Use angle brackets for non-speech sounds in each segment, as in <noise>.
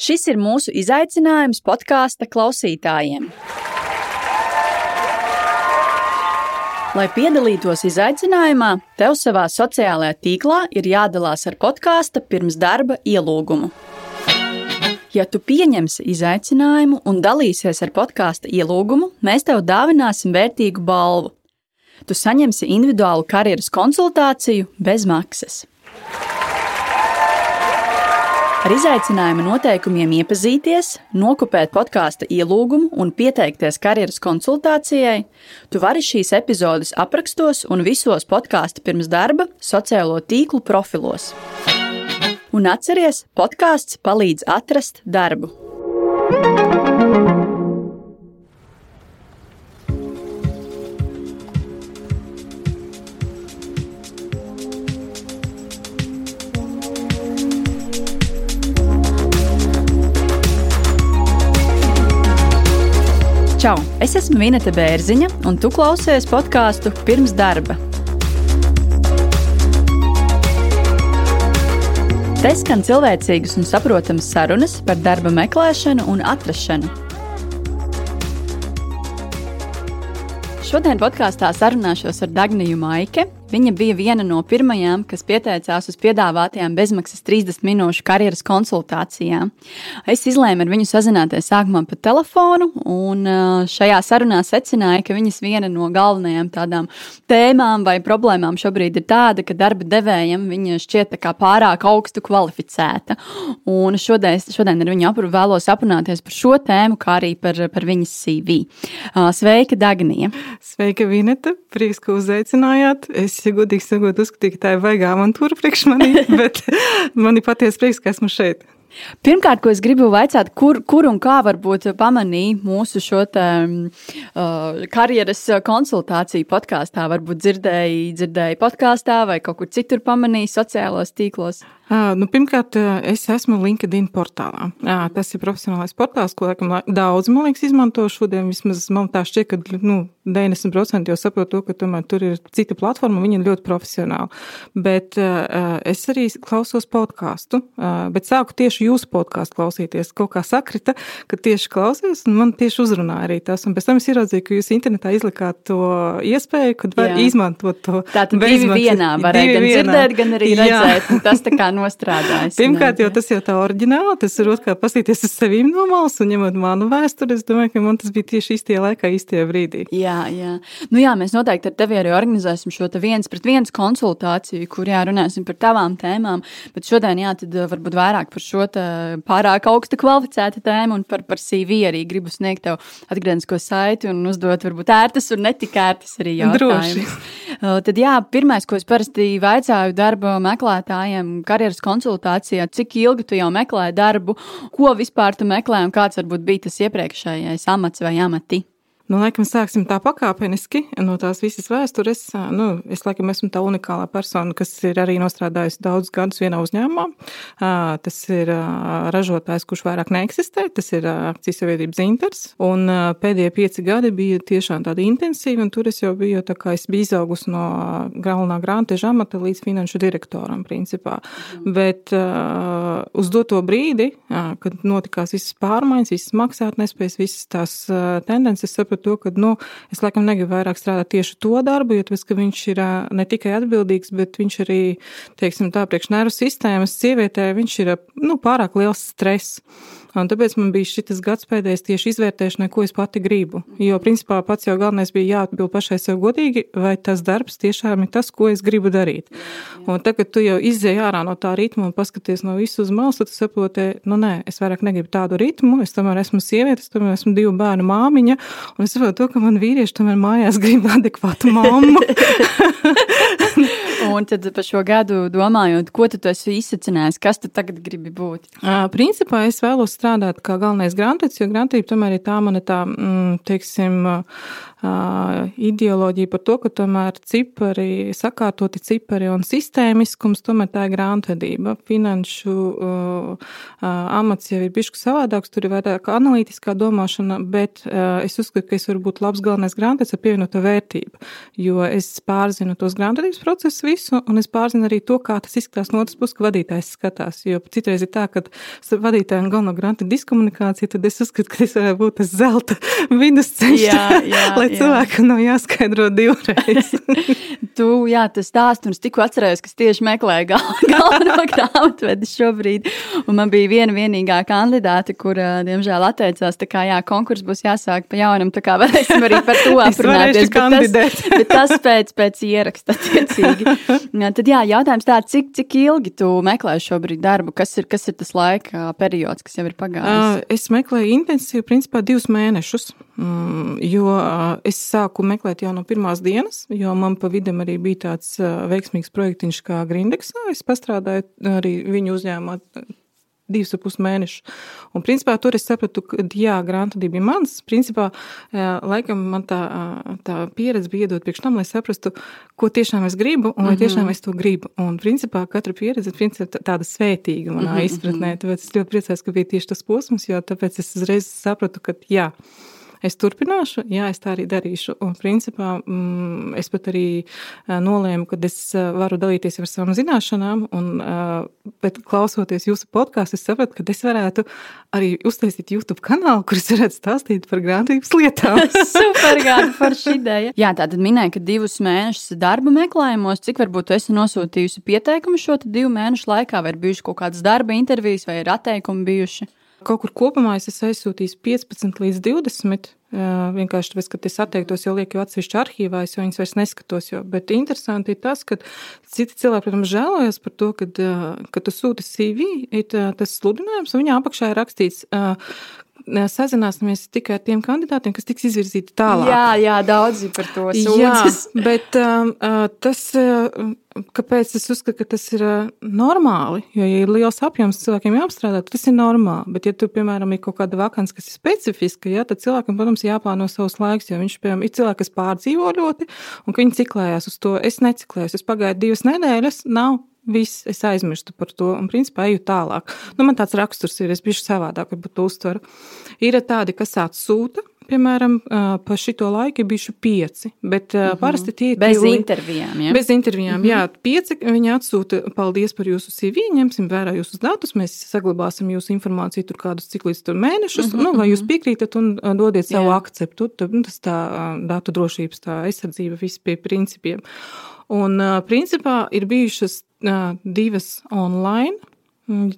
Šis ir mūsu izaicinājums podkāstu klausītājiem. Lai piedalītos izaicinājumā, tev savā sociālajā tīklā ir jādalās ar podkāstu pirms darba ielūgumu. Ja tu pieņemsi izaicinājumu un dalīsies ar podkāstu ielūgumu, mēs tev dāvināsim vērtīgu balvu. Tu saņemsi individuālu karjeras konsultāciju bez maksas. Ar izaicinājuma noteikumiem iepazīties, nokopēt podkāstu ielūgumu un pieteikties karjeras konsultācijai, tu vari šīs epizodes aprakstos un visos podkāstu pirms darba sociālo tīklu profilos. Un atceries, podkāsts palīdz atrast darbu. Čau! Es esmu Vineta Bērziņa, un tu klausies podkāstu pirms darba. Te skan cilvēcīgas un saprotamas sarunas par darba meklēšanu un atrašanu. Šodien podkāstā sarunāšos ar Dagniju Maike, Viņa bija viena no pirmajām, kas pieteicās uz piedāvātajām bezmaksas 30 minūšu karjeras konsultācijām. Es izlēmu ar viņu sazināties sākumā pa telefonu, un šajā sarunā secināju, ka viņas viena no galvenajām tādām tēmām vai problēmām šobrīd ir tāda, ka darba devējiem viņa šķiet pārāk augstu kvalificēta. Un šodien, šodien ar viņu apru vēlos aprunāties par šo tēmu, kā arī par, par viņas CV. Sveika, Dagnija! Sveika, Vineta! Prieks, ka uzaicinājāt! Es ja godīgi sakot, uzskatīju, ka tā ir vaigā avantūra priekš manī, <laughs> bet man ir patiesi prieks, ka esmu šeit. Pirmkārt, ko es gribu jautāt, kur, kur un kā varbūt pamanīja mūsu šo te, uh, karjeras konsultāciju podkāstā. Varbūt dzirdēji, dzirdēji podkāstā vai kaut kur citur pamanīja sociālos tīklos. Nu, pirmkārt, es esmu LinkedIn portālā. Tas ir profesionālais portāls, ko laikam, daudz man liekas izmanto šodien. Vismaz man tā šķiet, ka nu, 90% jau saprot to, ka tomēr tur ir cita platforma, viņa ir ļoti profesionāla. Bet es arī klausos podkāstu, bet sāku tieši jūsu podkāstu klausīties. Kaut kā sakrita, ka tieši klausies, un man tieši uzrunāja arī tas. Un pēc tam es ieraudzīju, ka jūs internetā izlikāt to iespēju, kad var Jā. izmantot to. Tātad divi vienā varēja gan vienā. dzirdēt, gan arī redzēt. Tas tā kā nostrādājis. Pirmkārt, jau tas jau tā oriģināli, tas ir otrkārt pasīties uz sevīm no malas un ņemot manu vēsturi. Es domāju, ka man tas bija tieši īstajā laikā, īstajā brīdī. Jā, jā. Nu jā, mēs noteikti ar tevi arī organizēsim šo viens pret viens konsultāciju, kur jā, runāsim par tavām tēmām. Bet šodien, jā, tad uh, varbūt vairāk par šo pārāk augstu kvalificētu tēmu un par, par CV arī gribu sniegt tev atgrieznisko saiti un uzdot varbūt ērtas un netik ērtas arī jautājumus. Uh, tad jā, pirmais, ko es parasti vaicāju darba meklētājiem, karjeras karjeras konsultācijā, cik ilgi tu jau meklē darbu, ko vispār tu meklē un kāds varbūt bija tas iepriekšējais amats vai amati? Nu, laikam, sāksim tā pakāpeniski no tās visas vēstures. Nu, es laikam esmu tā unikālā persona, kas ir arī nostrādājusi daudzus gadus vienā uzņēmumā. Tas ir ražotājs, kurš vairāk neeksistē, tas ir akcijas savienības Inters. Un pēdējie pieci gadi bija tiešām tādi intensīvi, un tur es jau biju, tā kā es biju izaugusi no galvenā grāmatu amata līdz finanšu direktoram, principā. Mm. Bet uz doto brīdi, kad notikās visas pārmaiņas, visas maksātnespējas, visas tās tendences, sapratu, to, ka nu, es laikam negribu vairāk strādāt tieši to darbu, jo tas, viņš ir ne tikai atbildīgs, bet viņš arī, teiksim, tā priekš nervu sistēmas sievietē, viņš ir nu, pārāk liels stress. Un tāpēc man bija šis gads pēdējais tieši izvērtēšanai, ko es pati gribu. Jo, principā, pats jau galvenais bija jāatbild pašai sev godīgi, vai tas darbs tiešām ir tas, ko es gribu darīt. Un tagad tu jau izēj ārā no tā ritma un paskaties no visu uz malas, tad saproti, nu nē, es vairāk negribu tādu ritmu, es tomēr esmu sieviete, es tomēr esmu divu bērnu māmiņa, un es saprotu to, ka man vīrieši tomēr mājās <laughs> grib adekvātu mammu. <laughs> un tad par šo gadu domājot, ko tu esi izsacinājis, kas tu tagad gribi būt? Uh, principā es vēlos strādāt kā galvenais grāmatas, jo grāmatība tomēr ir tā mana tā, mm, teiksim, ideoloģija par to, ka tomēr cipari, sakārtoti cipari un sistēmiskums, tomēr tā ir grāmatvedība. Finanšu uh, amats jau ir bišķi savādāks, tur ir vairāk analītiskā domāšana, bet uh, es uzskatu, ka es varu būt labs galvenais grāmatvedis ar pievienoto vērtību. Jo es pārzinu tos grāmatvedības procesus visu, un es pārzinu arī to, kā tas izskatās no otras puses, ka vadītājs skatās. Jo citreiz ir tā, ka un galveno grāmatvedu diskomunikāciju, tad es uzskatu, ka tas varētu būt tas zelta <laughs> vidusceļš, jā, jā. Cilvēkam nav jāskaidro divreiz. <laughs> tu, jā, tas stāsts, un es tikko atcerējos, kas tieši meklēja gal, <laughs> galveno grāmatvedi šobrīd. Un man bija viena vienīgā kandidāte, kur, diemžēl, atteicās, tā kā, jā, konkurss būs jāsāk pa jaunam, tā kā varēsim arī par to aprunāties. bet tas, <laughs> bet tas pēc, pēc ieraksta attiecīgi. Tad, jā, jautājums tāds, cik, cik ilgi tu meklē šobrīd darbu? Kas ir, kas ir tas laika periods, kas jau ir pagājis? Es meklēju intensīvi, principā, divus mēnešus. Mm, jo es sāku meklēt jau no pirmās dienas, jo man pa vidam arī bija tāds veiksmīgs projektiņš kā Grindeksā. Es pastrādāju arī viņu uzņēmumā divus ar pus mēnešus. Un, principā, tur es sapratu, ka, jā, grāmatvedība ir mans. Principā, laikam, man tā, tā pieredze bija iedot priekš tam, lai saprastu, ko tiešām es gribu un vai mhm. tiešām es to gribu. Un, principā, katra pieredze ir tāda svētīga manā mm -hmm. izpratnē. Tāpēc es ļoti priecājos, ka bija tieši tas posms, jo tāpēc es uzreiz sapratu, ka jā es turpināšu, jā, es tā arī darīšu. Un, principā, mm, es pat arī nolēmu, ka es varu dalīties ar savām zināšanām, un, bet klausoties jūsu podkāstu, es sapratu, ka es varētu arī uztaisīt YouTube kanālu, kurš varētu stāstīt par grāmatības lietām. Super, gāda par šī ideja. Jā, tā tad minēja, ka divus mēnešus darba meklējumos, cik varbūt esi nosūtījusi pieteikumu šo divu mēnešu laikā, vai ir bijuši kaut kādas darba intervijas, vai ir atteikumi bijuši? Kaut kur kopumā es esmu aizsūtījis 15 līdz 20. Vienkārši tāpēc, ka es atteiktos, jau lieku atsevišķi arhīvā, jo viņas vairs neskatos. Jau. Bet interesanti ir tas, ka citi cilvēki, protams, žēlojas par to, kad, kad tu sūti CV, ir tas sludinājums, un viņā apakšā ir rakstīts, sazināsimies tikai ar tiem kandidātiem, kas tiks izvirzīti tālāk. Jā, jā daudzi par to sūdzas. Jā, bet um, tas, kāpēc es uzskatu, ka tas ir normāli, jo, ja ir liels apjoms cilvēkiem jāapstrādā, tas ir normāli. Bet, ja tu, piemēram, ir kaut kāda vakants, kas ir specifiska, jā, tad cilvēkam, protams, jāplāno savs laiks, jo viņš, piemēram, ir cilvēki, kas pārdzīvo ļoti, un viņi ciklējās uz to. Es neciklējos, es pagaidu divas nedēļas, nav Viss, es aizmirstu par to un, principā, eju tālāk. Nu, man tāds raksturs ir, es biju savādāk, varbūt uztveru. Ir tādi, kas atsūta, piemēram, pa šito laiku bijuši pieci, bet mm -hmm. parasti tie ir bez tīli, intervijām. Ja? Bez intervijām, mm -hmm. jā. Pieci viņi atsūta, paldies par jūsu CV, ņemsim vērā jūsu datus, mēs saglabāsim jūsu informāciju tur kādus cik līdz tur mēnešus, mm -hmm. nu, vai jūs mhm. piekrītat un dodiet savu jā. akceptu, tad nu, tas tā datu drošības, tā aizsardzība, viss pie principiem. Un, principā, ir bijušas divas online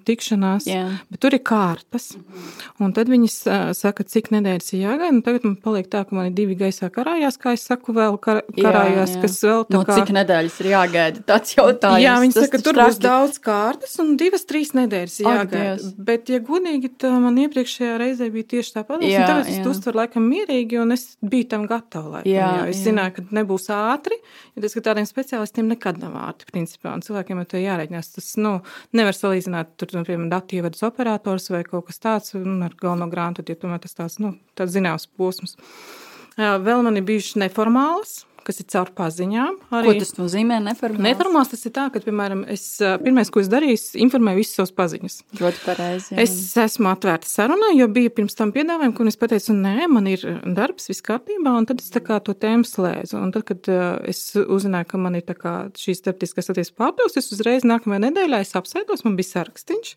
tikšanās, Jā. bet tur ir kārtas. Mm. Un tad viņi saka, cik nedēļas ir jāgaida. Tagad man paliek tā, ka man ir divi gaisā karājās, kā es saku, vēl kar karājās, jā, jā. kas vēl tā no, kā... Cik nedēļas ir jāgaida? Tāds jautājums. Jā, viņi saka, tur būs daudz kārtas un divas, trīs nedēļas jāgaida. Ak, bet, ja godīgi, tad man iepriekšējā reizē bija tieši tāpat. Jā, tagad es to uztveru laikam mierīgi un es biju tam gatava. Laikam, jā, jā. Es jā. zināju, ka nebūs ātri, jo tas, ka tādiem speciālistiem nekad nav ātri, principā. Un cilvēkiem ar to jārēķinās. Tas, nu, nevar salīdzināt runāt, tur, nu, piemēram, datu ievadas operators vai kaut kas tāds, un ar galveno grāmatu, ja tomēr tas tāds, nu, tāds zināms posms. Vēl man ir bijušas neformālas kas ir caur paziņām. Arī. Ko tas nozīmē? Neformāls? Neformāls tas ir tā, ka, piemēram, es pirmais, ko es darīju, informēju visus savus paziņas. Ļoti pareizi. Es esmu atvērta sarunai, jo bija pirms tam piedāvājumi, kur es pateicu, nē, man ir darbs, viss kārtībā, un tad es tā kā to tēmu slēdzu. Un tad, kad es uzzināju, ka man ir šīs starptiskās attiecības pārpildes, es uzreiz nākamajā nedēļā es apsēdos, man bija sarakstīns.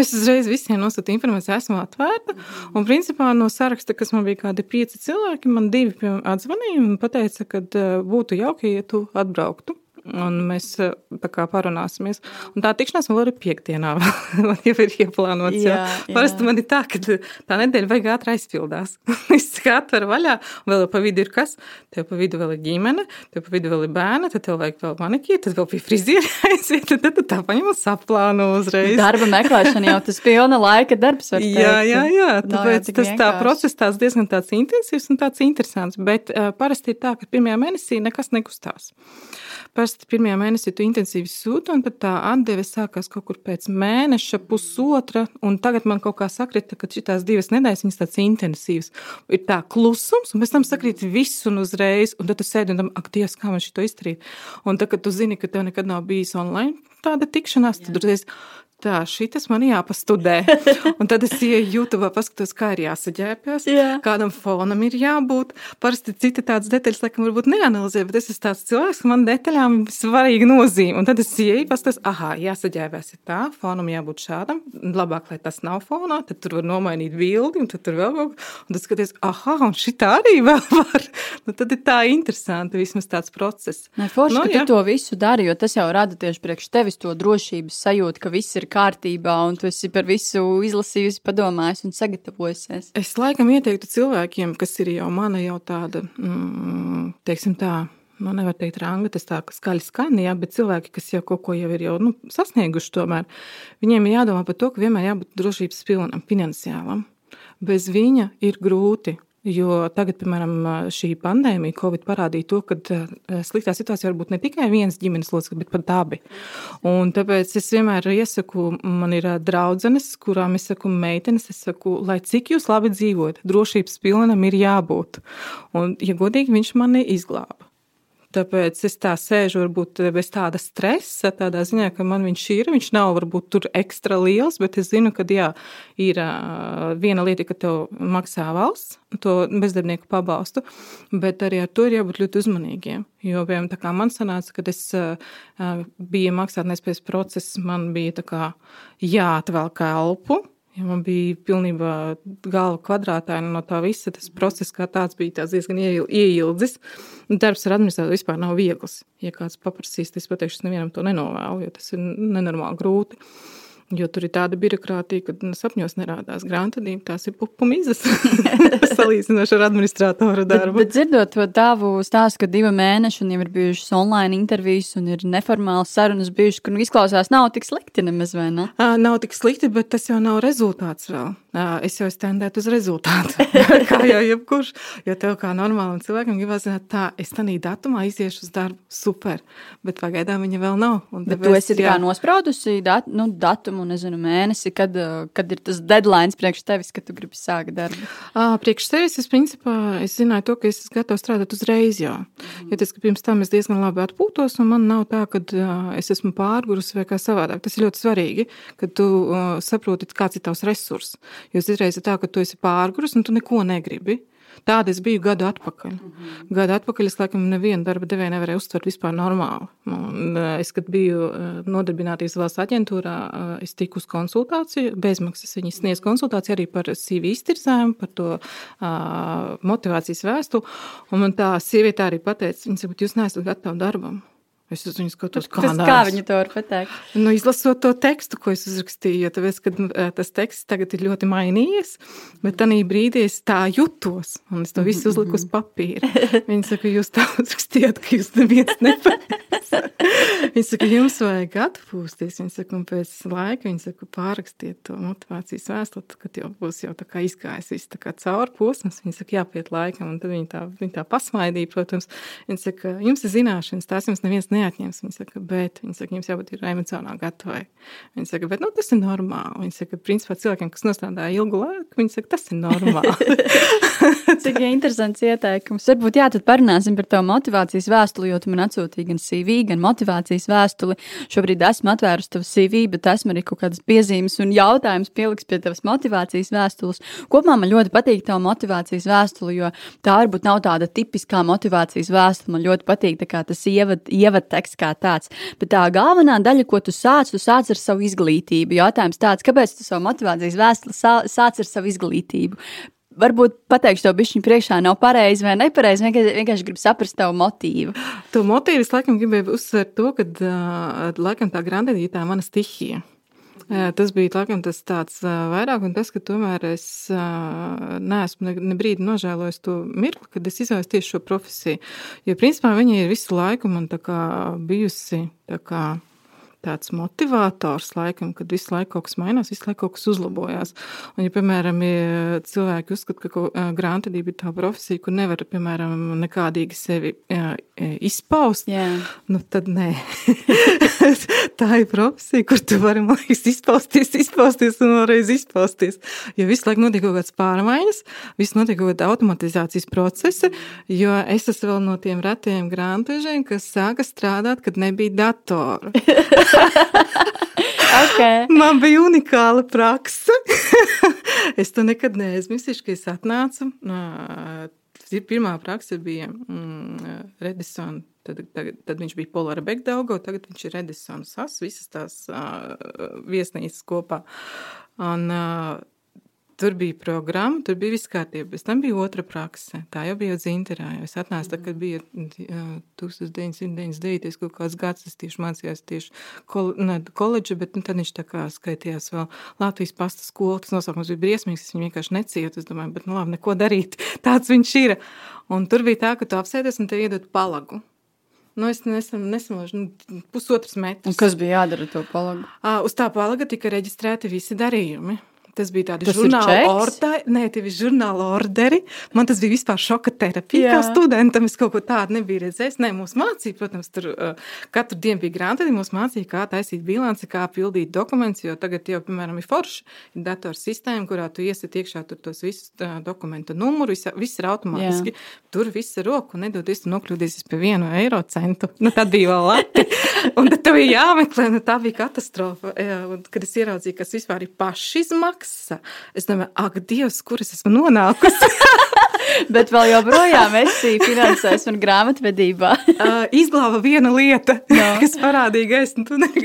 Es uzreiz visiem nosūtu informāciju, esmu atvērta. Un principā no saraksta, kas man bija kādi pieci cilvēki, man divi atzvanīja un pateica, ka būtu jauki, ja tu atbrauktu un mēs eh, kā parunāsimies. Un tā tikšanās vēl ir piekdienā, <laughs> man jau ir ieplānots. Jā, jā. Parasti man ir tā, ka tā nedēļa vajag ātri aizpildās. <laughs> Es kā atveru vaļā, un vēl pa vidu ir kas? Tev pa vidu vēl ir ģimene, tev pa vidu vēl ir bērni, tad tev vajag vēl manikīri, tad vēl pie frizieri <laughs> aiziet, tad, tad tā paņem un saplāno uzreiz. Darba meklēšana jau tas pilna laika darbs. Jā, jā, jā, tāpēc tas vienkārši. tā process tāds diezgan tāds intensīvs un tāds interesants, bet uh, parasti ir tā, ka pirmajā mēnesī nekas nekustās. Parasti pirmajā mēnesī tu intensīvi sūti, un tā atdeve sākās kaut kur pēc mēneša, pusotra. Un tagad man kaut kā sakrita, ka šīs divas nedēļas viņas tādas intensīvas. Ir tā klusums, un pēc tam sakrīt viss un uzreiz. Un tad tu sēdi un domā, ak, Dievs, kā man šo izdarīt. Un tad, kad tu zini, ka tev nekad nav bijis online tāda tikšanās, tad uzreiz tā, šitas man jāpastudē. <laughs> Un tad es ieju YouTube, paskatos, kā ir jāsaģēpjas, Jā. kādam fonam ir jābūt. Parasti citi tādas detaļas, laikam, varbūt neanalizē, bet es esmu tāds cilvēks, ka man detaļām ir svarīga nozīme. Un tad es ieju, paskatos, ah, jāsaģēpjas ir tā, fonam jābūt šādam. Labāk, lai tas nav fonā, tad tur var nomainīt bildi, un tad tur vēl kaut ko. Un tad skaties, ah, un šī tā arī vēl <laughs> var. Nu, tad ir tā interesanti, vismaz tāds process. Nē, forši, Nu, nu, ka jā. tu to visu dari, jo tas jau rada tieši priekš tevis to drošības sajūtu, ka viss ir kārtībā un tu esi par visu izlasījusi, padomājusi un sagatavojusies. Es laikam ieteiktu cilvēkiem, kas ir jau mana jau tāda, mm, teiksim tā, nu nevar teikt ranga, tas tā, ka skaļi skan, jā, bet cilvēki, kas jau kaut ko jau ir jau, nu, sasnieguši tomēr, viņiem ir jādomā par to, ka vienmēr jābūt drošības pilnam, finansiālam. Bez viņa ir grūti. Jo tagad, piemēram, šī pandēmija, Covid parādīja to, ka eh, sliktā situācija var būt ne tikai viens ģimenes loceklis, bet pat abi. Un tāpēc es vienmēr iesaku, man ir eh, draudzenes, kurām es saku, meitenes, es saku, lai cik jūs labi dzīvojat, drošības pilnam ir jābūt. Un, ja godīgi, viņš mani izglāba. Tāpēc es tā sēžu, varbūt bez tāda stresa, tādā ziņā, ka man viņš ir. Viņš nav varbūt tur ekstra liels, bet es zinu, ka jā, ir ā, viena lieta, ka tev maksā valsts to bezdarbnieku pabalstu, bet arī ar to ir jābūt ļoti uzmanīgiem. Jo, piemēram, tā kā man sanāca, kad es ā, biju maksātnespējas process, man bija tā kā jāatvelk elpu. Ja man bija pilnībā galva kvadrātaina no tā visa. Tas process kā tāds bija diezgan ieil- ieildzis. Un Darbs ar administrāciju vispār nav viegls. Ja kāds paprasīs, tad es pateikšu, es nevienam to nenovēlu, jo tas ir nenormāli grūti. Jo tur ir tāda birokrātija, ka sapņos nerādās grāmatvedība, tās ir pupu mizas. <laughs> Salīdzinoši ar administrātora Bet, darbu. bet dzirdot to tavu stāstu, ka divi mēneši un jau ir bijušas online intervijas un ir neformālas sarunas bijušas, kur nu izklausās nav tik slikti nemaz, vai ne? Ā, Nav tik slikti, bet tas jau nav rezultāts vēl. Es jau standētu uz rezultātu. <laughs> kā jau jebkurš. Jo tev kā normālam cilvēkam gribas zināt, tā, es tādā datumā iziešu uz darbu. Super. Bet pagaidām viņa vēl nav. Un Bet tu esi jā. nospraudusi dat, nu, datumu, nezinu, mēnesi, kad, kad ir tas deadline priekš tevis, kad tu gribi sākt darbu. Ā, Priekš sevis es principā es zināju to, ka es esmu gatavs strādāt uzreiz. Jā. Jo tas, ka pirms tam es diezgan labi atpūtos, un man nav tā, ka es esmu pārgurusi vai kā savādāk. Tas ir ļoti svarīgi, ka tu uh, saproti, kāds ir tavs resurs. Jo citreiz ir tā, ka tu esi pārgurusi un tu neko negribi. Tāda es biju gadu atpakaļ. Mm -hmm. Gadu atpakaļ es laikam nevienu darba devēju nevarēju uztvert vispār normāli. Un, uh, es, kad biju uh, nodarbināties valsts aģentūrā, uh, es tiku uz konsultāciju, bezmaksas. Viņi sniedz konsultāciju arī par CV iztirzēm, par to uh, motivācijas vēstuli. Un man tā sieviete arī pateica, viņa saka, jūs neesat gatavi darbam. Es uz viņu skatos, kā, Tas, kā viņi to var pateikt? Nu, izlasot to tekstu, ko es uzrakstīju, jo tāpēc, kad, eh, tas teksts tagad ir ļoti mainījies, bet tajā brīdī es tā jutos, un es to visu uzliku uz papīra. <laughs> Viņi saka, jūs tā uzrakstījāt, ka jūs neviens nepatīk. <laughs> Viņi saka, jums vajag atpūsties. Viņi saka, un pēc laika viņi saka, pārrakstiet to motivācijas vēstuli, kad jau būs jau tā kā izgājis viss tā kā cauri posms. Viņi saka, jāpiet laikam, un tad viņi tā, viņi tā pasmaidīja, protams. Viņi saka, jums ir zināšanas, tās jums neviens neatņems. Viņi saka, bet viņi saka, jums jābūt emocionāli gatavai. Viņi saka, bet nu, tas ir normāli. Viņi saka, principā cilvēkiem, kas nostādā ilgu laiku, viņi saka, tas ir normāli. <laughs> <laughs> Cik interesants ieteikums. Varbūt jā, tad parunāsim par tavu motivācijas vēstuli, jo tu man atsūtīji gan CV, gan motivācijas vēstuli. Šobrīd esmu atvērusi tavu CV, bet esmu arī kaut kādas piezīmes un jautājumus pieliks pie tavas motivācijas vēstules. Kopumā man ļoti patīk tava motivācijas vēstule, jo tā varbūt nav tāda tipiskā motivācijas vēstule. Man ļoti patīk tas ievad, ievad teksts kā tāds. Bet tā galvenā daļa, ko tu sāc, tu sāc ar savu izglītību. Jautājums tāds, kāpēc tu savu motivācijas vēstuli sā- sāc ar savu izglītību? Varbūt pateikšu to bišķiņu priekšā, nav pareizi vai nepareizi. Vienkārši, vienkārši gribu saprast tavu motīvu. to motīvu es laikam gribēju uzsvērt to, ka laikam tā grāmatvedība ir tā mana stihija. Tas bija laikam tas tāds vairāk, un tas, ka tomēr es neesmu ne, ne brīdi nožēlojis to mirkli, kad es izvēlos tieši šo profesiju. Jo principā viņa ir visu laiku man tā kā bijusi tā kā tāds motivators, laikam, kad visu laiku kaut kas mainās, visu laiku kaut kas uzlabojās. Un, ja, piemēram, ja cilvēki uzskata, ka grāmatvedība ir tā profesija, kur nevar, piemēram, nekādīgi sevi izpaust, Jā. nu tad nē. <laughs> tā ir profesija, kur tu vari, man liekas, izpausties, izpausties un vēlreiz izpausties. Jo visu laiku notiek kaut kādas pārmaiņas, viss notiek kaut kāda automatizācijas procesi, jo es esmu vēl no tiem retiem grāmatvežiem, kas sāka strādāt, kad nebija datoru. <laughs> <laughs> okay. Man bija unikāla praksa. <laughs> es to nekad neaizmirsīšu, ka es atnācu. Pirmā praksa bija mm, Redisona. Tad, tad, tad viņš bija Polāra Bekdaugo, tagad viņš ir Redisona Sas, visas tās uh, viesnīcas kopā. Un, uh, Tur bija programma, tur bija viss kārtībā. Pēc tam bija otra prakse. Tā jau bija Zinterā. Es atnācu, tā, kad bija 1999. kaut kāds gads, es tieši mācījos tieši kol, ne, koledžu, bet nu, tad viņš tā kā skaitījās vēl Latvijas pasta skolu. Tas nosaukums bija briesmīgs, es viņu vienkārši necietu. Es domāju, bet nu labi, neko darīt. <laughs> Tāds viņš ir. Un tur bija tā, ka tu apsēdies un tev iedod palagu. Nu, es nesamožu, nu, pusotras metras. Un kas bija jādara to palagu? Uh, uz tā palaga tika reģistrēti visi darījumi. Tas bija tāds žurnāla orderi. Nē, tie bija žurnāla orderi. Man tas bija vispār šoka terapija. Jā. Kā studentam es kaut ko tādu nebiju redzējis. Nē, mums mācīja, protams, tur uh, katru dienu bija grāmati. Mums mācīja, kā taisīt bilanci, kā pildīt dokumentus. Jo tagad jau, piemēram, ir forša ir datorsistēma, kurā tu iesit iekšā tos visus uh, dokumentu numurus. Viss, ir automātiski. Jā. Tur viss ir roku. Nedodies, tu nokļūdīsies pie vienu eiro centu. Nu, tad bija vēl lati. <laughs> <laughs> un tad bija jāmeklē. Nu, tā bija katastrofa. Jā, un, kad es ieraudzīju, kas vispār ir pašizmaks maksa. Es domāju, ak, Dievs, kur es esmu nonākusi? <laughs> Bet vēl joprojām esi finansējis un grāmatvedībā. <laughs> uh, izglāba viena lieta, no. kas parādīja gaismu tunelī.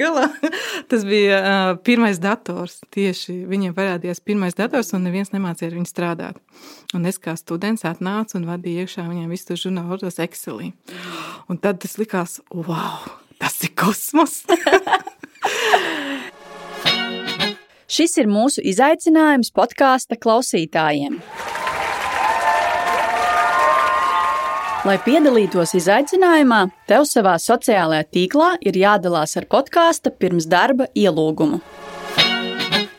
Tas bija uh, pirmais dators. Tieši viņiem parādījās pirmais dators, un neviens nemācīja ar viņu strādāt. Un es kā students atnācu un vadīju iekšā viņiem visu to žurnālu, tos Excelī. Un tad tas likās, wow, tas ir kosmos! <laughs> Šis ir mūsu izaicinājums podkāstu klausītājiem. Lai piedalītos izaicinājumā, tev savā sociālajā tīklā ir jādalās ar podkāstu pirms darba ielūgumu.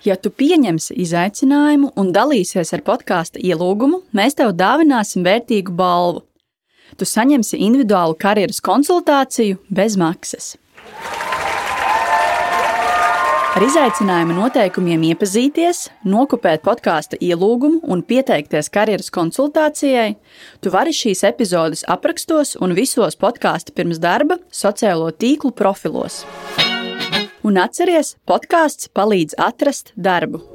Ja tu pieņemsi izaicinājumu un dalīsies ar podkāstu ielūgumu, mēs tev dāvināsim vērtīgu balvu. Tu saņemsi individuālu karjeras konsultāciju bez maksas. Ar izaicinājuma noteikumiem iepazīties, nokopēt podkāstu ielūgumu un pieteikties karjeras konsultācijai, tu vari šīs epizodes aprakstos un visos podkāstu pirms darba sociālo tīklu profilos. Un atceries, podkāsts palīdz atrast darbu.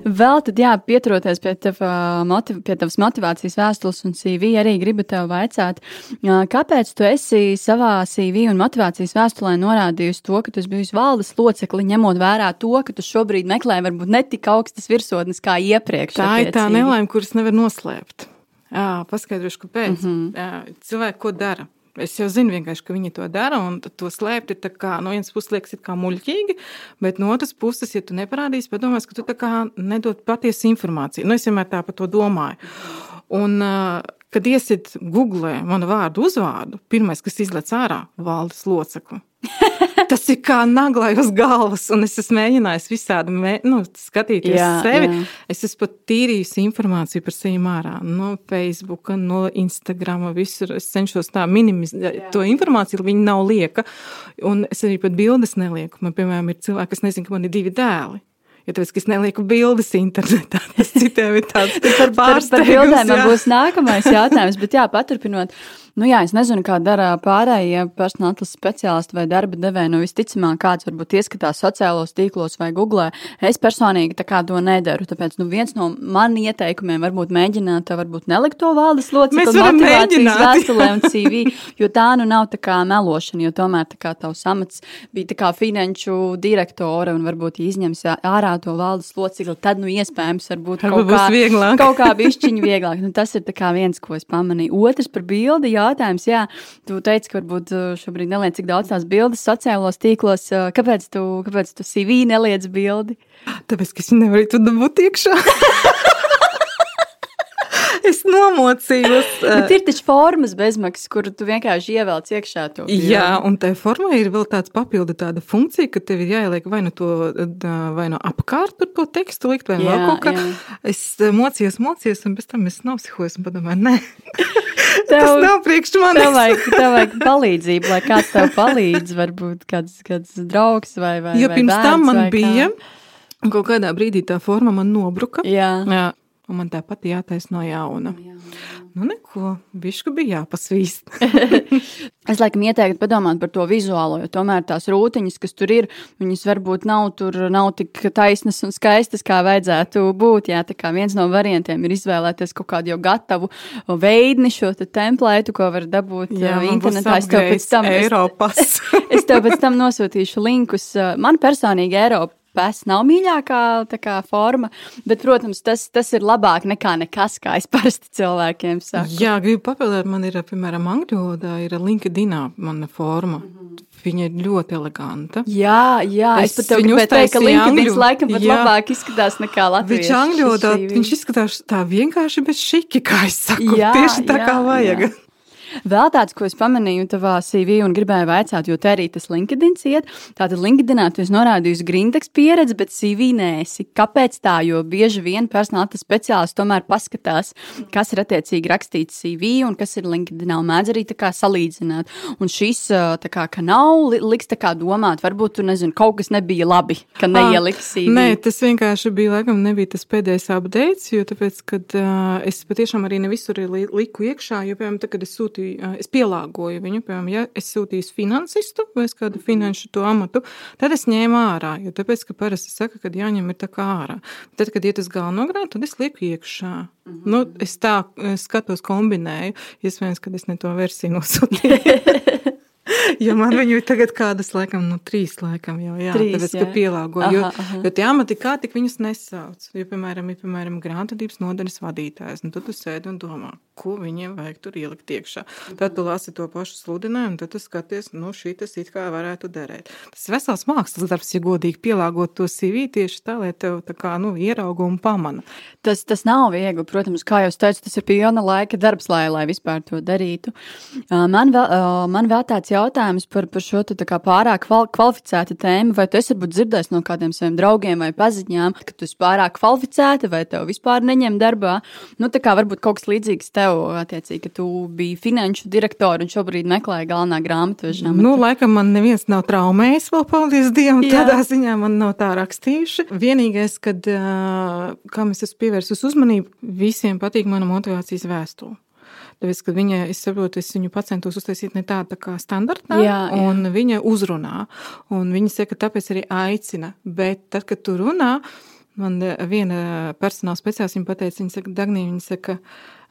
Vēl tad, jā, pieturoties pie, tev, motiv, pie tavas motivācijas vēstules un CV, arī gribu tev vaicāt, kāpēc tu esi savā CV un motivācijas vēstulē norādījusi to, ka tu bijusi valdes locekli, ņemot vērā to, ka tu šobrīd meklē varbūt ne tik augstas virsotnes kā iepriekš. Tā ir tā nelaime, kuras nevar noslēpt. Jā, paskaidrošu, kāpēc. Mm -hmm. Jā, cilvēki ko dara? Es jau zinu, ka viņi to dara, un to slēpt ir kā, no vienas puses liekas, kā muļķīgi, bet no otras puses, ja tu neparādīsi, padomās, ka tu nedod patiesu informāciju. Nu, es vienmēr tā par to domāju. Un, kad iesit Google manu vārdu uzvārdu, pirmais, kas izlec ārā, valdes locekli. <laughs> Tas ir kā naglai uz galvas, un es esmu mēģinājis visādi mē, nu, skatīties jā, sevi. Jā. Es esmu pat tīrījusi informāciju par sevi ārā, no Facebook, no Instagram, visur. Es cenšos tā minimizēt to informāciju, lai viņi nav lieka. Un es arī pat bildes nelieku. Man, piemēram, ir cilvēki, kas nezina, ka man ir divi dēli. Ja tāpēc, es nelieku bildes internetā, <laughs> tas citiem ir tāds par, par, par bildēm. Man būs nākamais jautājums, bet jā, paturpinot. Nu, jā, es nezinu, kā dara pārējie personāla atlases speciālisti vai darba devēji. Nu, visticamāk, kāds varbūt ieskatās sociālos tīklos vai googlē. Es personīgi to nedaru. Tāpēc nu, viens no maniem ieteikumiem varbūt mēģināt, varbūt nelikt to valdes locekli motivācijas vēstulē un CV, jo tā nu nav tā kā melošana, jo tomēr tā kā tavs amats bija tā kā finanšu direktore un varbūt izņems ārā to valdes locekli, tad nu iespējams varbūt kaut kā, vieglāk. kaut kā bišķiņi vieglāk. Nu, tas ir viens, ko es pamanīju. Otrs par bildi. Jautājums. Jā, tu teici, ka varbūt uh, šobrīd neliec tik daudz tās bildes sociālos tīklos. Uh, kāpēc tu, kāpēc tu CV neliec bildi? Tāpēc, ka es nevaru tur dabūt iekšā. <laughs> es nomocījos. Bet ir taču formas bezmaksas, kur tu vienkārši ievelc iekšā to. Bildi. Jā, un tai formai ir vēl tāds papildu tāda funkcija, ka tev ir jāieliek vai nu to, vai nu apkārt par to tekstu likt, vai jā, vēl kaut kā. Jā. Es mocījos, mocījos, un pēc tam es nosihojos un padomāju, nē. <laughs> Tev, Tas nav priekš manis. Tev vajag, tev vajag palīdzību, lai kāds tev palīdz, varbūt kāds, kāds draugs vai, vai, jo vai pirms tam man bija. Kā. Un kaut kādā brīdī tā forma man nobruka. Jā. Jā. Un man tāpat jātaisa no jauna. Jā, jā. Nu, neko, bišku bija jāpasvīst. <laughs> <laughs> es laikam ieteiktu padomāt par to vizuālo, jo tomēr tās rūtiņas, kas tur ir, viņas varbūt nav, tur, nav tik taisnas un skaistas, kā vajadzētu būt. Jā, tā kā viens no variantiem ir izvēlēties kaut kādu jau gatavu veidni, šo te templētu, ko var dabūt jā, internetā. Es tev pēc tam, es, <laughs> es tev pēc tam nosūtīšu linkus. Man personīgi Eiropa Pēc nav mīļākā kā, forma, bet, protams, tas, tas ir labāk nekā nekas, kā es parasti cilvēkiem saku. Jā, gribu papildināt, man ir, piemēram, angļu valodā ir LinkedInā mana forma. Mm -hmm. Viņa ir ļoti eleganta. Jā, jā es, es pat gribēju teikt, ka LinkedIn laikam pat jā. labāk izskatās nekā Latvijas. Viņš angļu valodā, viņš izskatās tā vienkārši bez šiki, kā es saku, jā, tieši tā jā, kā vajag. Jā. <laughs> Vēl tāds, ko es pamanīju tavā CV un gribēju vaicāt, jo te arī tas LinkedIn iet. Tātad LinkedInā tu esi norādījusi grindeks pieredzi, bet CV nēsi. Kāpēc tā? Jo bieži vien personāla speciālists tomēr paskatās, kas ir attiecīgi rakstīts CV un kas ir LinkedInā mēdz arī tā kā salīdzināt. Un šis tā kā, ka nav liks tā kā domāt, varbūt tu nezini, kaut kas nebija labi, ka neieliks CV. Nē, tas vienkārši bija, laikam, nebija tas pēdējais updates, jo tāpēc, kad uh, es patiešām arī ne visur liku iekšā, jo, piemēram, tad, kad es sūtīju sūtīju, es pielāgoju viņu. Piemēram, ja es sūtīju finansistu vai kādu finanšu to amatu, tad es ņēmu ārā. Jo tāpēc, ka parasti saka, ka jāņem ir tā kā ārā. Tad, kad iet uz galvenogrādu, tad es lieku iekšā. Mm -hmm. nu, es tā skatos, kombinēju. Iespējams, ka es ne to versiju nosūtīju. <laughs> <laughs> jo man viņu ir tagad kādas, laikam, nu, trīs, laikam, jau, jā, trīs, tāpēc, jā. ka pielāgoju, jo, aha, aha. jo tie amati kā tik viņus nesauc. Jo, piemēram, ir, piemēram, grāmatvedības nodaļas vadītājs, un nu, tad tu sēdi un domā, ko viņiem vajag tur ielikt iekšā. Tad tu lasi to pašu sludinājumu, tad tu skaties, nu, šī tas it kā varētu derēt. Tas vesels mākslas darbs, ja godīgi pielāgot to CV tieši tā, lai tev tā kā, nu, ieraugu un pamana. Tas, tas nav viegli, protams, kā jau teicu, tas ir pilna laika darbs, lai, lai vispār to darītu. Man vēl, man vēl tāds jautājums, jautājums par, par šo te, pārāk kval, kvalificētu tēmu. Vai tu esi dzirdējis no kādiem saviem draugiem vai paziņām, ka tu esi pārāk kvalificēta vai tev vispār neņem darbā? Nu, tā kā varbūt kaut kas līdzīgs tev, attiecīgi, ka tu biji finanšu direktori un šobrīd meklēji galvenā grāmatveža. Nu, laikam man neviens nav traumējis vēl, paldies Dievam, Jā. tādā ziņā man nav tā rakstījuši. Vienīgais, kad, kā mēs esam pievērsus uzmanību, visiem patīk mana motivācijas vēstule. Tāpēc, ka viņa, es saprotu, es viņu centos uztaisīt ne tādu tā kā standartā, jā, jā. un viņa uzrunā. Un viņa saka, tāpēc arī aicina. Bet tad, kad tu runā, man viena personāla speciāliste pateica, viņa saka, Dagnī, viņa saka,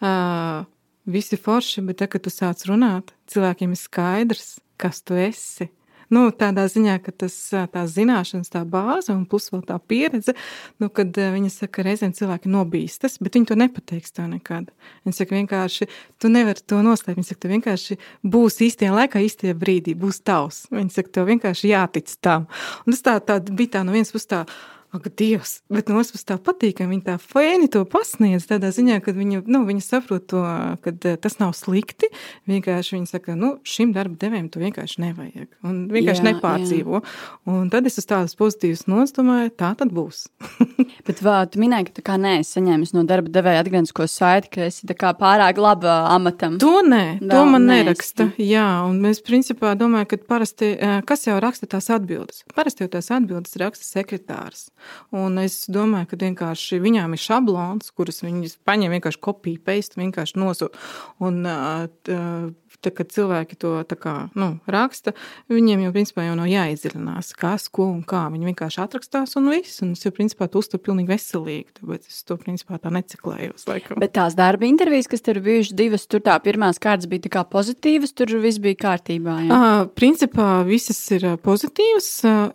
uh, visi forši, bet tad, kad tu sāc runāt, cilvēkiem ir skaidrs, kas tu esi. Nu, tādā ziņā, ka tas tās zināšanas, tā bāze un plus vēl tā pieredze, nu, kad viņa saka, ka reizēm cilvēki nobīstas, bet viņi to nepateiks tev nekad. Viņi saka, vienkārši tu nevari to noslēpt. Viņi saka, tu vienkārši būs īstajā laikā, īstajā brīdī, būs tavs. Viņi saka, tev vienkārši jātic tam. Un tas tā, tā bija tā no vienas puses tā Ak, Dievs, bet no otras tā patīk, ka viņi tā fēni to pasniedz. Tādā ziņā, ka viņi, nu, viņi saprot to, ka eh, tas nav slikti. Vienkārši viņi saka, nu, šim darba devējam to vienkārši nevajag. Un vienkārši jā, nepārdzīvo. Jā. Un tad es uz tādas pozitīvas nots domāju, tā tad būs. <laughs> bet vā, tu minēji, ka tu kā neesi saņēmis no darba devēja atgrieznisko saiti, ka esi pārāk laba amatam. To nē, Vēl to man neesi. neraksta. Jā, un mēs principā domājam, ka parasti, eh, kas jau raksta tās atbildes? Parasti jau tās atbildes raksta sekretārs. Un es domāju, ka vienkārši viņām ir šablons, kurus viņi paņem vienkārši kopiju, paste, vienkārši nosūta. Un uh, tā, kad cilvēki to kā, nu, raksta, viņiem jau principā jau nav jāizdziļinās, kas, ko un kā. Viņi vienkārši atrakstās un viss. Un es jau principā to uzturu pilnīgi veselīgi, tāpēc es to principā tā neciklējos. Laikam. Bet tās darba intervijas, kas tur bijušas divas, tur tā pirmās kārtas bija tā kā pozitīvas, tur viss bija kārtībā. Jā. À, principā visas ir pozitīvas,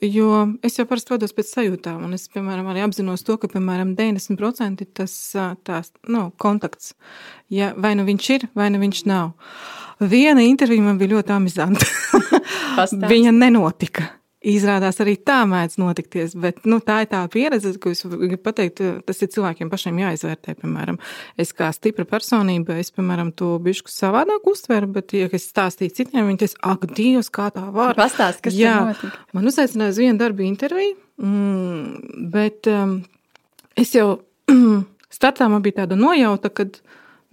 jo es jau parasti vados pēc sajūtām. Un es, piemēram, arī apzinos to, ka, piemēram, 90% ir tas tās, nu, kontakts. Ja, vai nu viņš ir, vai nu viņš nav. Viena intervija man bija ļoti amizanta. Viņa nenotika. Izrādās arī tā mēdz notikties, bet nu, tā ir tā pieredze, ko es gribu pateikt. Tas ir cilvēkiem pašiem jāizvērtē. Piemēram, es kā stipra personība, es, piemēram, to bišku savādāk uztveru, bet, ja es stāstīju citiem, viņi teica, ak, Dievs, kā tā var. Pastāst, kas Jā. Man uzaicināja uz vienu darbu interviju, mm, bet um, es jau <clears throat> startā man bija tāda nojauta, kad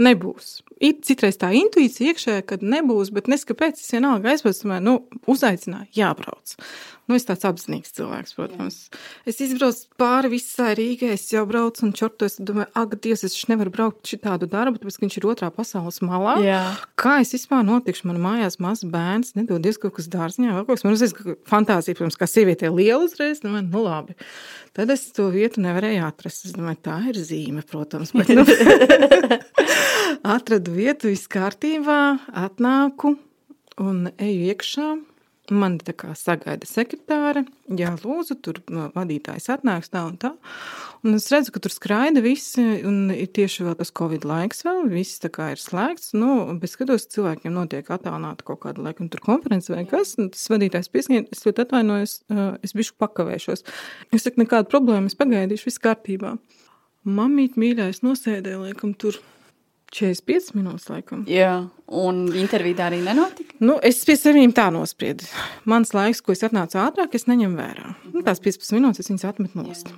nebūs. Ir citreiz tā intuīcija iekšējā, kad nebūs, bet neskapēc es vienalga aizbraucu, nu, uzaicināju, jābrauc. Nu, es tāds apzinīgs cilvēks, protams. Jā. Es izbraucu pāri visai Rīgai, es jau braucu un čortos, domāju, ak, Dievs, es nevaru braukt šitādu darbu, tāpēc, ka viņš ir otrā pasaules malā. Jā. Kā es vispār notikšu? Man mājās mazs bērns, nedod Dievs kaut kas dārziņā, vēl kaut kas. Man uzreiz fantāzija, protams, kā sievietē liela uzreiz, domāju, nu labi. Tad es to vietu nevarēju atrast. Es domāju, tā ir zīme, protams. Bet, nu, <laughs> atradu vietu, viss kārtībā, atnāku un eju iekšā. Man tā kā sagaida sekretāre, jā, lūdzu, tur vadītājs atnāks tā un tā. Un es redzu, ka tur skraida visi, un ir tieši vēl tas Covid laiks vēl, viss tā kā ir slēgts. Nu, bet skatos, cilvēkiem notiek attālināta kaut kāda, laikam, tur konference vai kas, un tas vadītājs piesnien, es ļoti atvainojos, es bišu pakavēšos. Es saku, nekāda problēma, es pagaidīšu, viss kārtībā. Mamīt mīļais nosēdēja, laikam, tur 45 minūtes, laikam. Jā, un intervijā arī nenotika. Nu, es pie sevis tā nospriedu. Mans laiks, ko es atnācu ātrāk, es neņemu vērā. Mm -hmm. Tās 15 minūtes es viņas atmetu nost.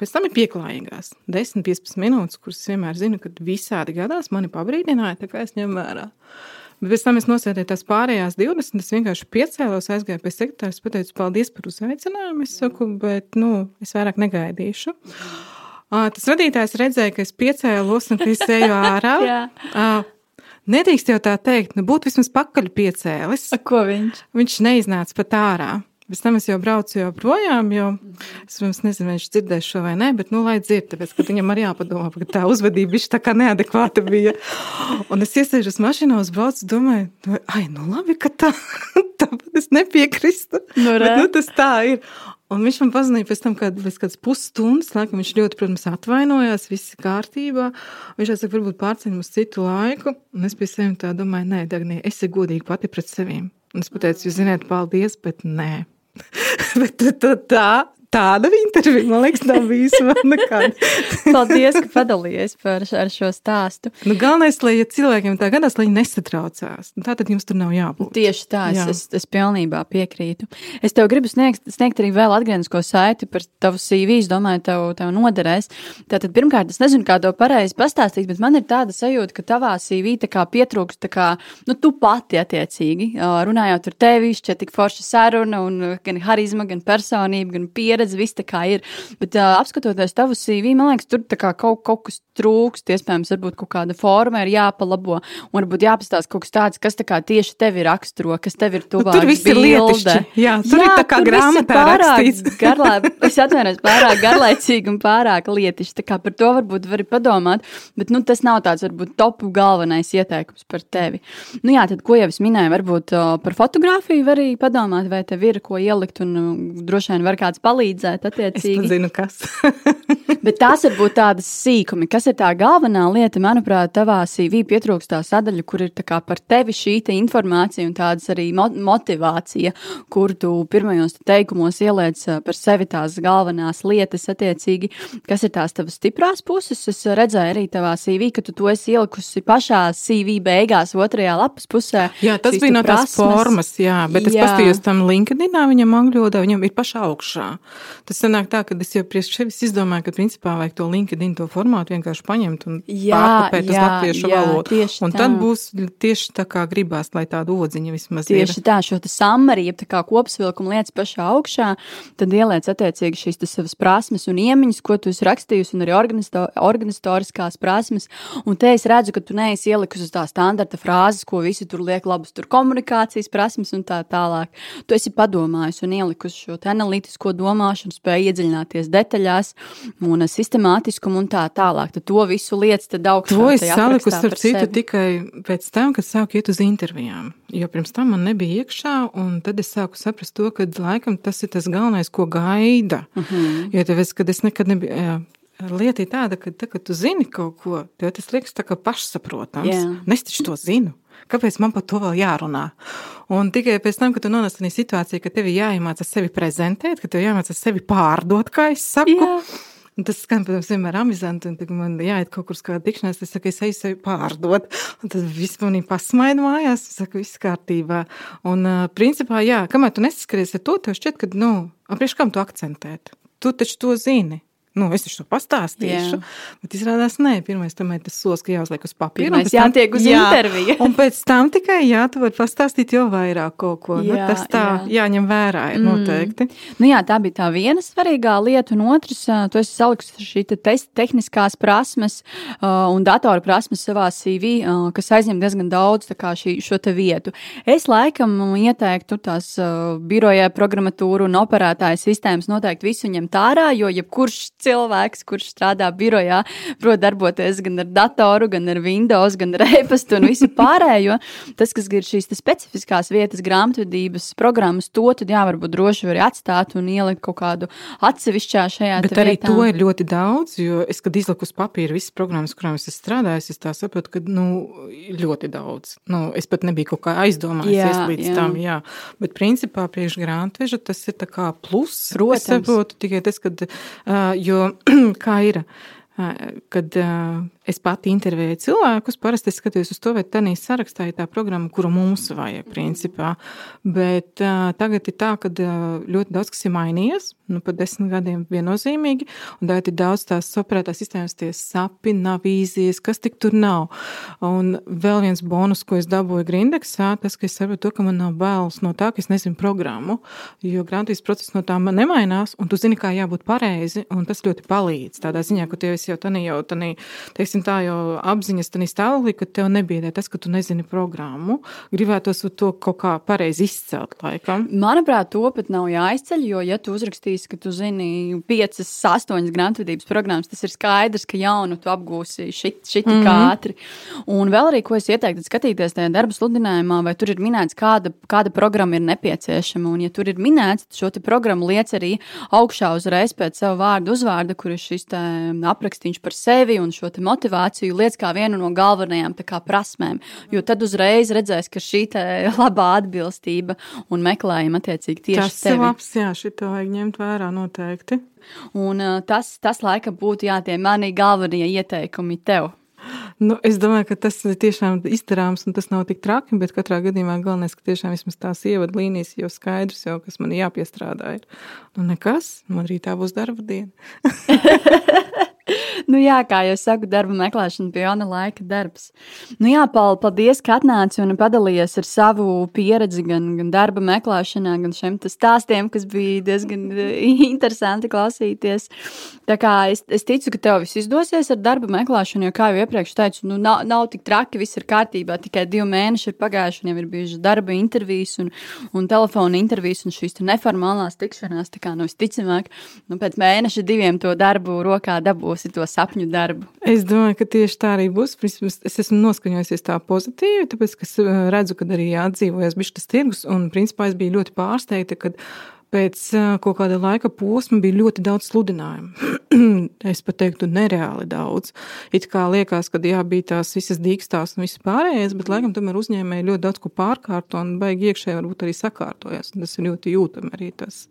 Pēc tam ir pieklājīgās 10-15 minūtes, kuras es vienmēr zinu, kad visādi gadās mani pabrīdināja, tā kā es ņemu vērā. Bet pēc tam es nosēdēju tās pārējās 20. Es vienkārši piecēlos, aizgāju pie sekretāra, pateicu, paldies par uzaicinājumu. Es saku, bet nu, es vairāk negaidīšu. -hmm. Tas vadītājs redzēja, ka es piecēlos un es eju ārā. <laughs> Nedrīkst jau tā teikt, nu būtu vismaz pakaļ piecēlis. A, ko viņš? Viņš neiznāca pat ārā. Pēc tam es jau braucu jau projām, jo es pirms nezinu, vai viņš dzirdēs šo vai nē, bet, nu, lai dzird, tāpēc, ka viņam arī jāpadomā, ka tā uzvedība viņš tā kā neadekvāta bija. Un es iesēžos mašīnā, uz braucu, domāju, ai, nu labi, ka tā, <laughs> tāpat es nepiekrīstu. Nu, bet, nu, tas tā ir. Un viņš man pazudīja pēc tam, kad pēc kādas pusstundas, laikam viņš ļoti, protams, atvainojās, viss ir kārtībā. Viņš teica, varbūt pārceļam uz citu laiku. Un es pie sevis tā domāju, nē, Dagnī, es esmu godīgi pati pret sevīm. Un es pateicu, jūs zināt, paldies, bet nē. <laughs> bet tā, tā, Tāda intervija, man liekas, nav bijusi nekāda. <laughs> Paldies, ka padalījies par ar šo stāstu. Nu, galvenais, lai ja cilvēkiem tā gadās, lai viņi nesatraucās. Nu, tā tad jums tur nav jābūt. Tieši tā, Jā. es, es pilnībā piekrītu. Es tev gribu sniegt, sniegt arī vēl atgrieznisko saiti par tavu CV. Es domāju, tev, tev noderēs. Tātad, pirmkārt, es nezinu, kā to pareizi pastāstīt, bet man ir tāda sajūta, ka tavā CV pietrūkst, kā, nu, tu pati attiecīgi, runājot ar tevi, šķiet tik forša saruna un gan harizma, gan personība, gan pieredze pieredze, viss tā kā ir. Bet uh, apskatoties tavu CV, man liekas, tur kaut, kaut kas trūkst. Iespējams, varbūt kaut kāda forma ir jāpalabo, un varbūt jāpastāsta kaut kas tāds, kas tā kā tieši tevi raksturo, kas tev ir tuvāk. Nu, tur viss ir lietišķi. Jā, tur Jā, ir tā kā grāmatā rakstīts. <laughs> Garlā, es atvainojos, pārāk garlaicīgi un pārāk lietišķi. Tā kā par to varbūt vari padomāt, bet nu, tas nav tāds varbūt top galvenais ieteikums par tevi. Nu jā, tad ko jau es minēju, varbūt uh, par fotografiju var arī padomāt, vai tev ir ko ielikt, un uh, droši vien var kāds palīdzēt palīdzēt. Attiecīgi. Es zinu, kas. <laughs> Bet tās ir būt tādas sīkumi. Kas ir tā galvenā lieta, manuprāt, tavā CV pietrūkst tā sadaļa, kur ir par tevi šī te informācija un tādas arī motivācija, kur tu pirmajos teikumos ieliec par sevi tās galvenās lietas, attiecīgi, kas ir tās tavas stiprās puses. Es redzēju arī tavā CV, ka tu to esi ielikusi pašā CV beigās, otrajā lapas pusē. Jā, tas bija no tās prasmes. formas, jā, bet es paskatījos tam LinkedInā, viņam angļu valodā, viņam ir pašā augšā. Tas sanāk tā, ka es jau priekš sevis izdomāju, ka principā vajag to LinkedIn to formātu vienkārši paņemt un pārkopēt uz latviešu jā, valodu. Un tā. tad būs tieši tā kā gribās, lai tāda odziņa vismaz tieši ir. Tieši tā, šo samari, jeb tā kā kopsvilkuma lietas pašā augšā, tad ieliec attiecīgi šīs savas prasmes un iemiņas, ko tu esi rakstījusi, un arī organizatoriskās prasmes. Un te es redzu, ka tu neesi ielikusi uz tā standarta frāzes, ko visi tur liek labas, tur komunikācijas prasmes un tā tālāk. Tu esi padomājusi un ielikusi šo analītisko domāšanu, spēja iedziļināties detaļās un sistemātiskumu un tā tālāk. Tad to visu lietas tad augstāk. To es saliku starp citu tikai pēc tam, kad sāku iet uz intervijām. Jo pirms tam man nebija iekšā, un tad es sāku saprast to, ka laikam tas ir tas galvenais, ko gaida. Uh mhm. -huh. Jo tev es, kad es nekad nebiju. Lieta ir tāda, ka, tā, kad tu zini kaut ko, tev tas liekas tā kā pašsaprotams. Yeah. Es taču to zinu. Kāpēc man par to vēl jārunā? Un tikai pēc tam, kad tu nonāc tādā situācijā, ka tev jāiemācās sevi prezentēt, ka tev jāiemācās sevi pārdot, kā es saku. Jā. Un tas skan, protams, vienmēr amizanti. Un, kad man jāiet kaut kur uz kādu tikšanās, es saku, es eju sevi pārdot. Un tad viss manī pasmaida mājās, es saku, viss kārtībā. Un, principā, jā, kamēr tu nesaskaries ar to, tev šķiet, ka, nu, aprieš kam tu akcentēt? Tu taču to zini nu, es to pastāstīšu. Jā. Bet izrādās, nē, pirmais tomēr tas solis, ka jāuzliek uz papīra. Pirmais jātiek uz jā, interviju. un pēc tam tikai, jā, tu vari pastāstīt jau vairāk kaut ko. Nu, jā, nu, tas tā jā. jāņem vērā ir mm. noteikti. Nu jā, tā bija tā viena svarīgā lieta, un otrs, tu esi saliks šī te tehniskās prasmes uh, un datoru prasmes savā CV, uh, kas aizņem diezgan daudz šī, šo te vietu. Es laikam ieteiktu tās uh, birojā programmatūru un operētāju sistēmas noteikti visu ņemt ārā, jo jebkurš cilvēks, kurš strādā birojā, prot darboties gan ar datoru, gan ar Windows, gan ar e-pastu un visu pārējo. Tas, kas ir šīs specifiskās vietas, grāmatvedības programmas, to tad jā, varbūt droši var atstāt un ielikt kaut kādu atsevišķā šajā Bet arī vietā. to ir ļoti daudz, jo es, kad izlaku uz papīra visas programmas, kurām es esmu strādājis, es tā saprotu, ka nu, ļoti daudz. Nu, es pat nebiju kaut kā aizdomājies līdz jā. tam, jā. Bet principā priekš grāmatveža tas ir tā kā plus. Protams. Es saprotu tikai tas, ka, jo kā ir, kad es pati intervēju cilvēkus, parasti es skatos uz to, vai tā sarakstā ir tā programma, kuru mums vajag, principā. Bet tagad ir tā, ka ļoti daudz kas ir mainījies, nu, pat desmit gadiem viennozīmīgi, un tagad ir daudz tās operētās sistēmas, tie sapi, nav vīzijas, kas tik tur nav. Un vēl viens bonus, ko es dabūju Grindeksā, tas, ka es saprotu ka man nav bailes no tā, ka es nezinu programmu, jo grāmatīs process no tā man nemainās, un tu zini, kā jābūt pareizi, un tas ļoti palīdz tādā ziņā, ka tu esi jau tanī, jau tanī, teiksim, tā jau apziņas tādā stāvoklī, ka tev nebiedē tas, ka tu nezini programmu. Gribētos to kaut kā pareizi izcelt laikam. Manuprāt, to pat nav jāizceļ, jo, ja tu uzrakstīsi, ka tu zini piecas, astoņas grāmatvedības programmas, tas ir skaidrs, ka jaunu tu apgūsi šit, šit mm -hmm. ātri. Un vēl arī, ko es ieteiktu, skatīties tajā darba sludinājumā, vai tur ir minēts, kāda, kāda programma ir nepieciešama. Un, ja tur ir minēts, šo programmu liec arī augšā uzreiz pēc sava vārdu uzvārda, kur ir šis aprakstīns par sevi un šo motivāciju lietas kā vienu no galvenajām kā, prasmēm. Jo tad uzreiz redzēs, ka šī <laughs> labā atbilstība un meklējuma attiecīgi tieši tas tevi. labs, jā, šito vajag ņemt vērā noteikti. Un uh, tas, tas laikam būtu jā, tie mani galvenie ieteikumi tev. Nu, es domāju, ka tas ir tiešām izdarāms, un tas nav tik traki. Bet katrā gadījumā galvenais, ka tiešām vismaz tās ievadlīnijas jau skaidrs, jau, kas man jāpiestrādā. Ir. Nu, nekas, man arī tā būs darba diena. <laughs> <laughs> nu, jā, kā jau saku, darba meklēšana bija Jona laika darbs. Nu, jā, Paul, paldies, ka atnāci un padalījies ar savu pieredzi gan, gan darba meklēšanā, gan šiem stāstiem, kas bija diezgan <laughs> interesanti klausīties. Tā kā es, es ticu, ka tev viss izdosies ar darba meklēšanu, jo, kā jau iepriekš teicu, nu, nav, nav tik traki, viss ir kārtībā. Tikai divi mēneši ir pagājuši, un jau ir bijušas darba intervijas un, un telefona intervijas un šīs neformālās tikšanās. Tā kā nu, visticamāk, nu, pēc mēneša diviem to darbu rokā dabūsi to sapņu darbu. Es domāju, ka tieši tā arī būs. Es esmu noskaņojusies tā pozitīvi, tāpēc, es eh, redzu, ka arī atdzīvojas bišķi tas tirgus, un principā es biju ļoti pārsteigta, kad pēc eh, kaut kāda laika posma bija ļoti daudz sludinājumu. <clears throat> es pat teiktu, nereāli daudz. It kā liekas, ka jā, bija tās visas dīkstās un viss pārējais, bet laikam tomēr uzņēmēji ļoti daudz ko pārkārto un baigi iekšēji varbūt arī sakārtojas. Tas ir ļoti jūtami arī tas.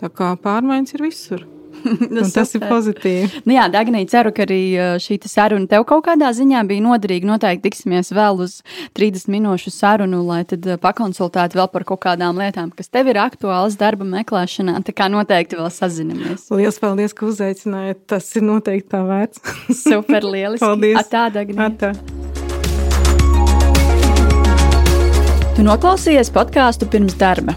Tā kā pārmaiņas ir visur. <laughs> Nu, tas ir pozitīvi. Nu, jā, Dagnī, ceru, ka arī šī saruna tev kaut kādā ziņā bija noderīga. Noteikti tiksimies vēl uz 30 minūšu sarunu, lai tad pakonsultētu vēl par kaut kādām lietām, kas tev ir aktuālas darba meklēšanā. Tā kā noteikti vēl sazinamies. Lielas paldies, ka uzaicinājāt. Tas ir noteikti tā vērts. <laughs> Super lieliski. Paldies. Atā, Dagnī. Atā. Tu noklausījies podkāstu pirms darba.